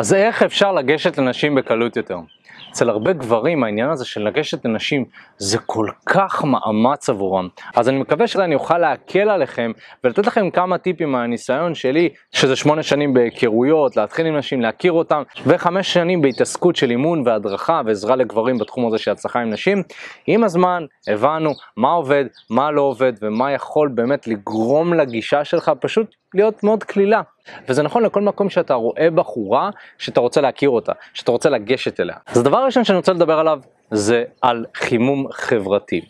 אז איך אפשר לגשת לנשים בקלות יותר? אצל הרבה גברים העניין הזה של לגשת לנשים זה כל כך מאמץ עבורם. אז אני מקווה שאני אוכל להקל עליכם ולתת לכם כמה טיפים מהניסיון שלי, שזה שמונה שנים בהיכרויות, להתחיל עם נשים, להכיר אותם, וחמש שנים בהתעסקות של אימון והדרכה ועזרה לגברים בתחום הזה של הצלחה עם נשים. עם הזמן הבנו מה עובד, מה לא עובד ומה יכול באמת לגרום לגישה שלך פשוט להיות מאוד קלילה. וזה נכון לכל מקום שאתה רואה בחורה שאתה רוצה להכיר אותה, שאתה רוצה לגשת אליה. אז הדבר הראשון שאני רוצה לדבר עליו זה על חימום חברתי,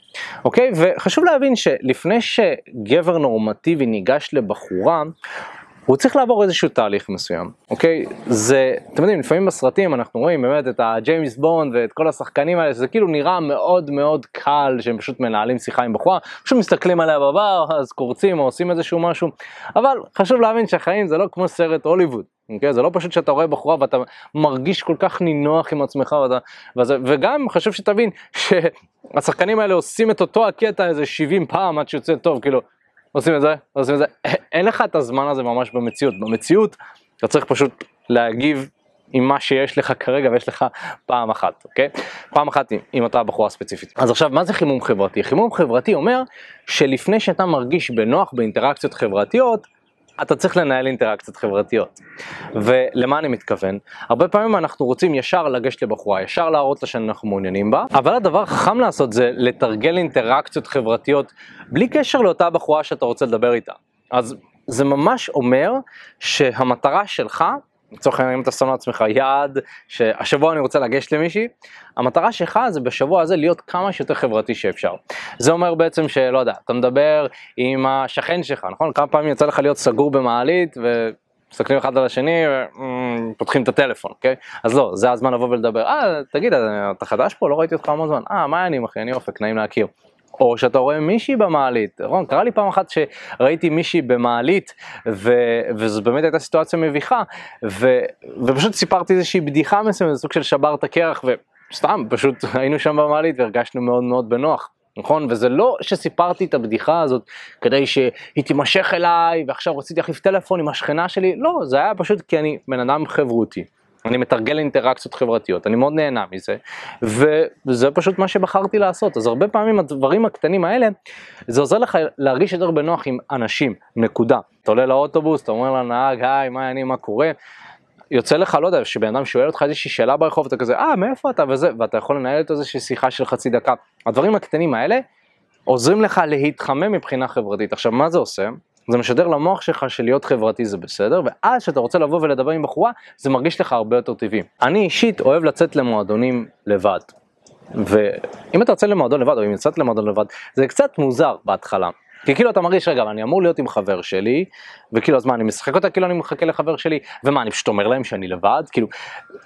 אוקיי? וחשוב להבין שלפני שגבר נורמטיבי ניגש לבחורה, הוא צריך לעבור איזשהו תהליך מסוים, אוקיי? זה, אתם יודעים, לפעמים בסרטים אנחנו רואים באמת את הג'יימס בונד ואת כל השחקנים האלה, שזה כאילו נראה מאוד מאוד קל שהם פשוט מנהלים שיחה עם בחורה, פשוט מסתכלים עליה בבר, אז קורצים או עושים איזשהו משהו, אבל חשוב להבין שהחיים זה לא כמו סרט הוליווד. אוקיי? זה לא פשוט שאתה רואה בחורה ואתה מרגיש כל כך נינוח עם עצמך ואתה, וזה, וגם חשוב שתבין שהשחקנים האלה עושים את אותו הקטע איזה 70 פעם עד שיוצא טוב כאילו עושים את זה, עושים את זה, אין לך את הזמן הזה ממש במציאות, במציאות אתה צריך פשוט להגיב עם מה שיש לך כרגע ויש לך פעם אחת, אוקיי? פעם אחת עם אותה בחורה ספציפית. אז עכשיו, מה זה חימום חברתי? חימום חברתי אומר שלפני שאתה מרגיש בנוח באינטראקציות חברתיות, אתה צריך לנהל אינטראקציות חברתיות. ולמה אני מתכוון? הרבה פעמים אנחנו רוצים ישר לגשת לבחורה, ישר להראות לה שאנחנו מעוניינים בה, אבל הדבר החכם לעשות זה לתרגל אינטראקציות חברתיות בלי קשר לאותה בחורה שאתה רוצה לדבר איתה. אז זה ממש אומר שהמטרה שלך לצורך העניין אם אתה שם לעצמך יעד שהשבוע אני רוצה לגשת למישהי, המטרה שלך זה בשבוע הזה להיות כמה שיותר חברתי שאפשר. זה אומר בעצם שלא יודע, אתה מדבר עם השכן שלך, נכון? כמה פעמים יצא לך להיות סגור במעלית ו... מסתכלים אחד על השני ופותחים את הטלפון, אוקיי? אז לא, זה הזמן לבוא ולדבר, אה, תגיד, אתה חדש פה? לא ראיתי אותך המון זמן. אה, מה העניינים אחי? אני אופק, נעים להכיר. או שאתה רואה מישהי במעלית, רון, קרה לי פעם אחת שראיתי מישהי במעלית ו... וזו באמת הייתה סיטואציה מביכה ו... ופשוט סיפרתי איזושהי בדיחה מסוימת, סוג של שבר את הקרח וסתם פשוט היינו שם במעלית והרגשנו מאוד מאוד בנוח. נכון? וזה לא שסיפרתי את הבדיחה הזאת כדי שהיא תימשך אליי ועכשיו רציתי להחליף טלפון עם השכנה שלי, לא, זה היה פשוט כי אני בן אדם חברותי. אני מתרגל אינטראקציות חברתיות, אני מאוד נהנה מזה, וזה פשוט מה שבחרתי לעשות. אז הרבה פעמים הדברים הקטנים האלה, זה עוזר לך להרגיש יותר בנוח עם אנשים, נקודה. אתה עולה לאוטובוס, אתה אומר לנהג, היי, מה העניינים, מה קורה? יוצא לך, לא יודע, שבן אדם שואל אותך איזושהי שאלה ברחוב, אתה כזה, אה, מאיפה אתה וזה, ואתה יכול לנהל איתו איזושהי שיחה של חצי דקה. הדברים הקטנים האלה עוזרים לך להתחמם מבחינה חברתית. עכשיו, מה זה עושה? זה משדר למוח שלך שלהיות חברתי זה בסדר, ואז כשאתה רוצה לבוא ולדבר עם בחורה, זה מרגיש לך הרבה יותר טבעי. אני אישית אוהב לצאת למועדונים לבד. ואם אתה יוצא למועדון לבד, או אם יצאת למועדון לבד, זה קצת מוזר בהתחלה. כי כאילו אתה מרגיש, רגע, אני אמור להיות עם חבר שלי, וכאילו אז מה, אני משחק אותה כאילו אני מחכה לחבר שלי, ומה, אני פשוט אומר להם שאני לבד, כאילו,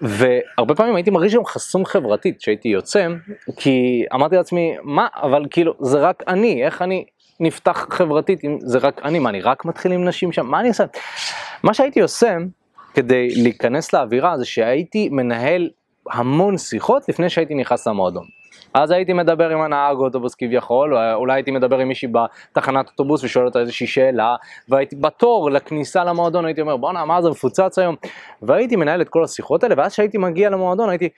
והרבה פעמים הייתי מרגיש גם חסום חברתית כשהייתי יוצא, כי אמרתי לעצמי, מה, אבל כאילו, זה רק אני, איך אני נפתח חברתית אם זה רק אני, מה אני רק מתחיל עם נשים שם, מה אני עושה? מה שהייתי עושה כדי להיכנס לאווירה זה שהייתי מנהל המון שיחות לפני שהייתי נכנס למועדון. אז הייתי מדבר עם הנהג אוטובוס כביכול, או אולי הייתי מדבר עם מישהי בתחנת אוטובוס ושואל אותה איזושהי שאלה, והייתי בתור לכניסה למועדון הייתי אומר בואנה מה זה מפוצץ היום, והייתי מנהל את כל השיחות האלה, ואז כשהייתי מגיע למועדון הייתי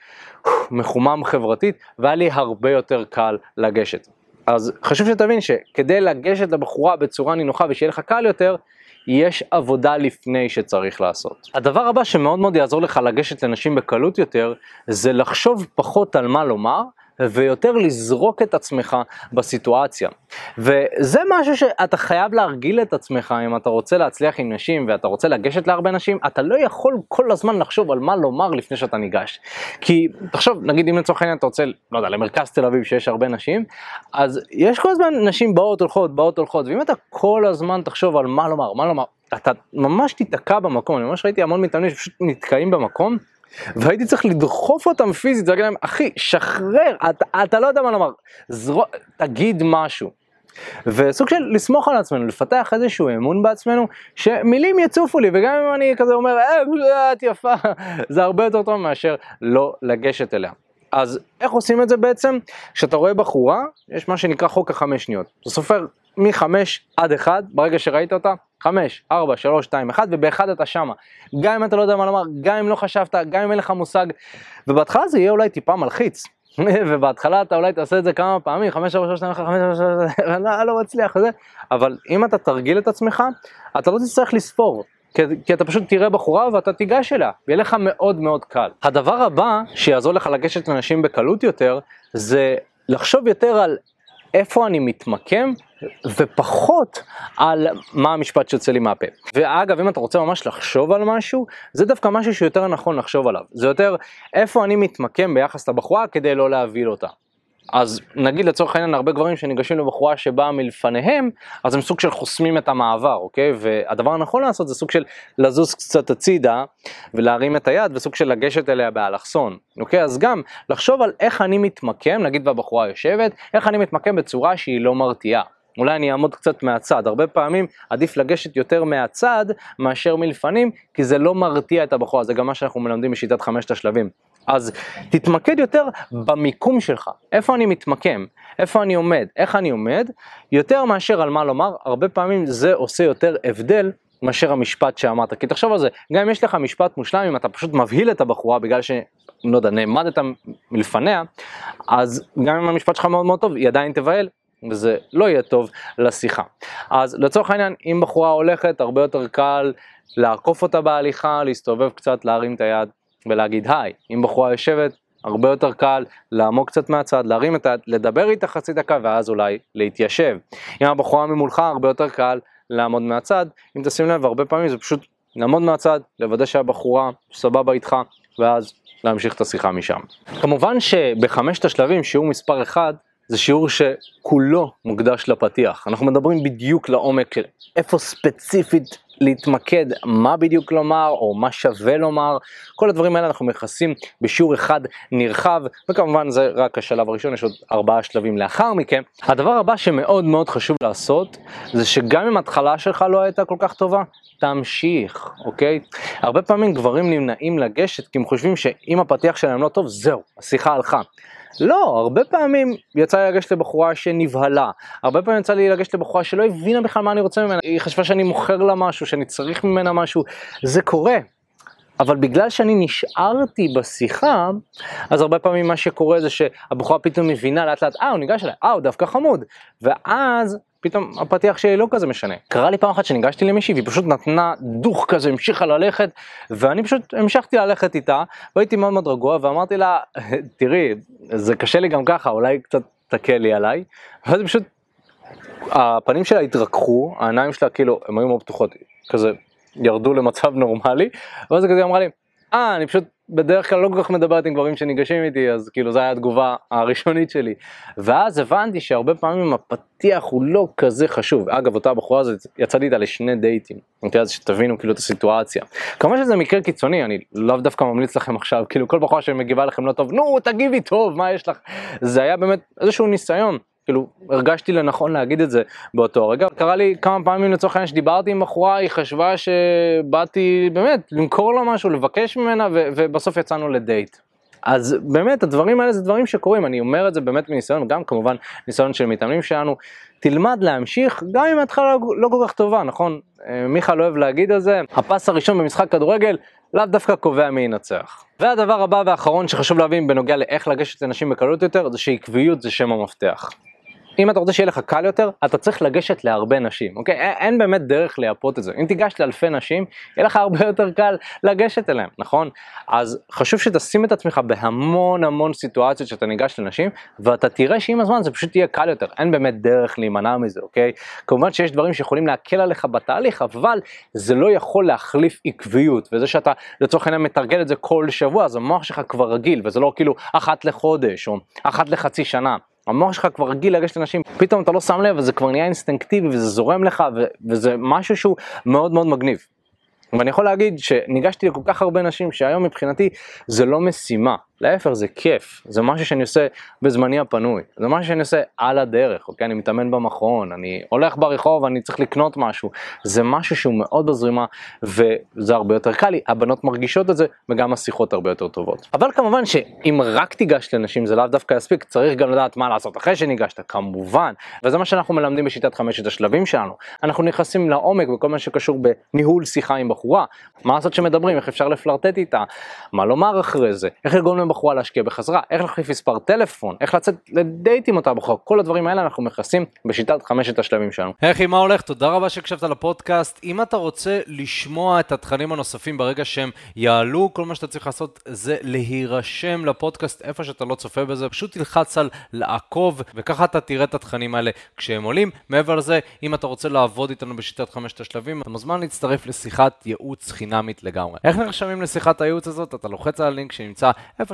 מחומם חברתית, והיה לי הרבה יותר קל לגשת. אז חשוב שתבין שכדי לגשת לבחורה בצורה נינוחה ושיהיה לך קל יותר, יש עבודה לפני שצריך לעשות. הדבר הבא שמאוד מאוד יעזור לך לגשת לנשים בקלות יותר, זה לחשוב פחות על מה לומר, ויותר לזרוק את עצמך בסיטואציה. וזה משהו שאתה חייב להרגיל את עצמך אם אתה רוצה להצליח עם נשים ואתה רוצה לגשת להרבה נשים, אתה לא יכול כל הזמן לחשוב על מה לומר לפני שאתה ניגש. כי תחשוב, נגיד אם לצורך העניין אתה רוצה, לא יודע, למרכז תל אביב שיש הרבה נשים, אז יש כל הזמן נשים באות הולכות, באות הולכות, ואם אתה כל הזמן תחשוב על מה לומר, מה לומר, אתה ממש תיתקע במקום, אני ממש ראיתי המון מתאמנים שפשוט נתקעים במקום. והייתי צריך לדחוף אותם פיזית, להגיד להם, אחי, שחרר, אתה, אתה לא יודע מה לומר, זרו, תגיד משהו. וסוג של לסמוך על עצמנו, לפתח איזשהו אמון בעצמנו, שמילים יצופו לי, וגם אם אני כזה אומר, אה, את יפה, זה הרבה יותר טוב מאשר לא לגשת אליה. אז איך עושים את זה בעצם? כשאתה רואה בחורה, יש מה שנקרא חוק החמש שניות. אתה סופר מחמש עד אחד, ברגע שראית אותה, חמש, ארבע, שלוש, שתיים, אחד, ובאחד אתה שמה. גם אם אתה לא יודע מה לומר, גם אם לא חשבת, גם אם אין לך מושג, ובהתחלה זה יהיה אולי טיפה מלחיץ. ובהתחלה אתה אולי תעשה את זה כמה פעמים, חמש, ארבע, שלוש, שתיים, אחד, חמש, ארבע, שלוש, לא, לא מצליח, וזה, אבל אם אתה תרגיל את עצמך, אתה לא תצטרך לספור. כי, כי אתה פשוט תראה בחורה ואתה תיגש אליה, ויהיה לך מאוד מאוד קל. הדבר הבא שיעזור לך לגשת לנשים בקלות יותר, זה לחשוב יותר על איפה אני מתמקם ופחות על מה המשפט שיוצא לי מהפה. ואגב, אם אתה רוצה ממש לחשוב על משהו, זה דווקא משהו שיותר נכון לחשוב עליו. זה יותר איפה אני מתמקם ביחס לבחורה כדי לא להבהיל אותה. אז נגיד לצורך העניין הרבה גברים שניגשים לבחורה שבאה מלפניהם, אז הם סוג של חוסמים את המעבר, אוקיי? והדבר הנכון לעשות זה סוג של לזוז קצת הצידה ולהרים את היד וסוג של לגשת אליה באלכסון, אוקיי? אז גם לחשוב על איך אני מתמקם, נגיד והבחורה יושבת, איך אני מתמקם בצורה שהיא לא מרתיעה. אולי אני אעמוד קצת מהצד, הרבה פעמים עדיף לגשת יותר מהצד מאשר מלפנים, כי זה לא מרתיע את הבחורה, זה גם מה שאנחנו מלמדים בשיטת חמשת השלבים. אז תתמקד יותר במיקום שלך, איפה אני מתמקם, איפה אני עומד, איך אני עומד, יותר מאשר על מה לומר, הרבה פעמים זה עושה יותר הבדל מאשר המשפט שאמרת, כי תחשוב על זה, גם אם יש לך משפט מושלם, אם אתה פשוט מבהיל את הבחורה בגלל ש... לא יודע, נעמדת מלפניה, אז גם אם המשפט שלך מאוד מאוד טוב, היא עדיין תבהל, וזה לא יהיה טוב לשיחה. אז לצורך העניין, אם בחורה הולכת, הרבה יותר קל לעקוף אותה בהליכה, להסתובב קצת, להרים את היד ולהגיד היי. אם בחורה יושבת, הרבה יותר קל לעמוד קצת מהצד, להרים את היד, לדבר איתה חצי דקה ואז אולי להתיישב. אם הבחורה ממולך, הרבה יותר קל לעמוד מהצד. אם תשים לב, הרבה פעמים זה פשוט לעמוד מהצד, לוודא שהבחורה סבבה איתך, ואז להמשיך את השיחה משם. כמובן שבחמשת השלבים, שיעור מספר 1, זה שיעור שכולו מוקדש לפתיח. אנחנו מדברים בדיוק לעומק איפה ספציפית להתמקד, מה בדיוק לומר או מה שווה לומר, כל הדברים האלה אנחנו מכסים בשיעור אחד נרחב, וכמובן זה רק השלב הראשון, יש עוד ארבעה שלבים לאחר מכן. הדבר הבא שמאוד מאוד חשוב לעשות, זה שגם אם ההתחלה שלך לא הייתה כל כך טובה, תמשיך, אוקיי? הרבה פעמים גברים נמנעים לגשת כי הם חושבים שאם הפתיח שלהם לא טוב, זהו, השיחה הלכה. לא, הרבה פעמים יצא לי לגשת לבחורה שנבהלה, הרבה פעמים יצא לי לגשת לבחורה שלא הבינה בכלל מה אני רוצה ממנה, היא חשבה שאני מוכר לה משהו, שאני צריך ממנה משהו, זה קורה. אבל בגלל שאני נשארתי בשיחה, אז הרבה פעמים מה שקורה זה שהבחורה פתאום מבינה לאט לאט, אה הוא ניגש אליי, אה הוא דווקא חמוד, ואז פתאום הפתיח שלי לא כזה משנה. קרה לי פעם אחת שניגשתי למישהי והיא פשוט נתנה דוך כזה, המשיכה ללכת, ואני פשוט המשכתי ללכת איתה, והייתי מאוד מאוד רגוע, ואמרתי לה, תראי, זה קשה לי גם ככה, אולי קצת תקל לי עליי, ואז פשוט, הפנים שלה התרככו, העיניים שלה כאילו, הן היו מאוד פתוחות, כזה ירדו למצב נורמלי, ואז היא כזה אמרה לי, אה, אני פשוט בדרך כלל לא כל כך מדברת עם גברים שניגשים איתי, אז כאילו זו הייתה התגובה הראשונית שלי. ואז הבנתי שהרבה פעמים הפתיח הוא לא כזה חשוב. אגב, אותה בחורה הזאת, יצאתי איתה לשני דייטים. אוקיי, אז שתבינו כאילו את הסיטואציה. כמובן שזה מקרה קיצוני, אני לאו דווקא ממליץ לכם עכשיו, כאילו כל בחורה שמגיבה לכם לא טוב, נו, תגיבי טוב, מה יש לך? זה היה באמת איזשהו ניסיון. כאילו הרגשתי לנכון להגיד את זה באותו רגע. קרה לי כמה פעמים לצורך העניין שדיברתי עם בחורה, היא חשבה שבאתי באמת למכור לה משהו, לבקש ממנה ו- ובסוף יצאנו לדייט. אז באמת הדברים האלה זה דברים שקורים, אני אומר את זה באמת מניסיון, גם כמובן ניסיון של מתאמנים שלנו, תלמד להמשיך גם אם ההתחלה לא, לא כל כך טובה, נכון? אה, מיכל אוהב להגיד על זה, הפס הראשון במשחק כדורגל לאו דווקא קובע מי ינצח. והדבר הבא והאחרון שחשוב להבין בנוגע לאיך לגשת לנשים בקלות יותר, זה שעקביות זה שם המפתח. אם אתה רוצה שיהיה לך קל יותר, אתה צריך לגשת להרבה נשים, אוקיי? אין, אין באמת דרך לייפות את זה. אם תיגש לאלפי נשים, יהיה לך הרבה יותר קל לגשת אליהם, נכון? אז חשוב שתשים את עצמך בהמון המון סיטואציות שאתה ניגש לנשים, ואתה תראה שעם הזמן זה פשוט יהיה קל יותר. אין באמת דרך להימנע מזה, אוקיי? כמובן שיש דברים שיכולים להקל עליך בתהליך, אבל זה לא יכול להחליף עקביות, וזה שאתה לצורך העניין מתרגל את זה כל שבוע, אז המוח שלך כבר רגיל, וזה לא כאילו אחת לחודש, או אחת לחצי שנה. המוח שלך כבר רגיל לגשת לנשים, פתאום אתה לא שם לב וזה כבר נהיה אינסטינקטיבי וזה זורם לך ו- וזה משהו שהוא מאוד מאוד מגניב. ואני יכול להגיד שניגשתי לכל כך הרבה נשים שהיום מבחינתי זה לא משימה, להפך זה כיף, זה משהו שאני עושה בזמני הפנוי, זה משהו שאני עושה על הדרך, אוקיי? אני מתאמן במכון, אני הולך ברחוב, אני צריך לקנות משהו, זה משהו שהוא מאוד בזרימה וזה הרבה יותר קל לי, הבנות מרגישות את זה וגם השיחות הרבה יותר טובות. אבל כמובן שאם רק תיגש לנשים זה לאו דווקא יספיק, צריך גם לדעת מה לעשות אחרי שניגשת, כמובן, וזה מה שאנחנו מלמדים בשיטת חמשת השלבים שלנו. אנחנו נכנסים לעומק בכל מה שקשור בניהול שיחה עם בחורה, מה לעשות שמדברים, איך אפשר לפלרטט איתה, מה לומר אחרי זה, איך לגרום לבחורה להשקיע בחזרה, איך להחליף מספר טלפון, איך לצאת לדייט עם אותה בחורה, כל הדברים האלה אנחנו מכסים בשיטת חמשת השלבים שלנו. היי מה הולך? תודה רבה שהקשבת לפודקאסט. אם אתה רוצה לשמוע את התכנים הנוספים ברגע שהם יעלו, כל מה שאתה צריך לעשות זה להירשם לפודקאסט איפה שאתה לא צופה בזה, פשוט תלחץ על לעקוב, וככה אתה תראה את התכנים האלה כשהם עולים. מעבר לזה, אם אתה רוצה לעבוד איתנו בשיטת חמשת השלבים, אתה מוזמן להצטרף לשיחת ייעוץ חינמית לגמרי. איך נרשמים לשיחת הייעוץ הזאת? אתה לוחץ על הלינק שנמצא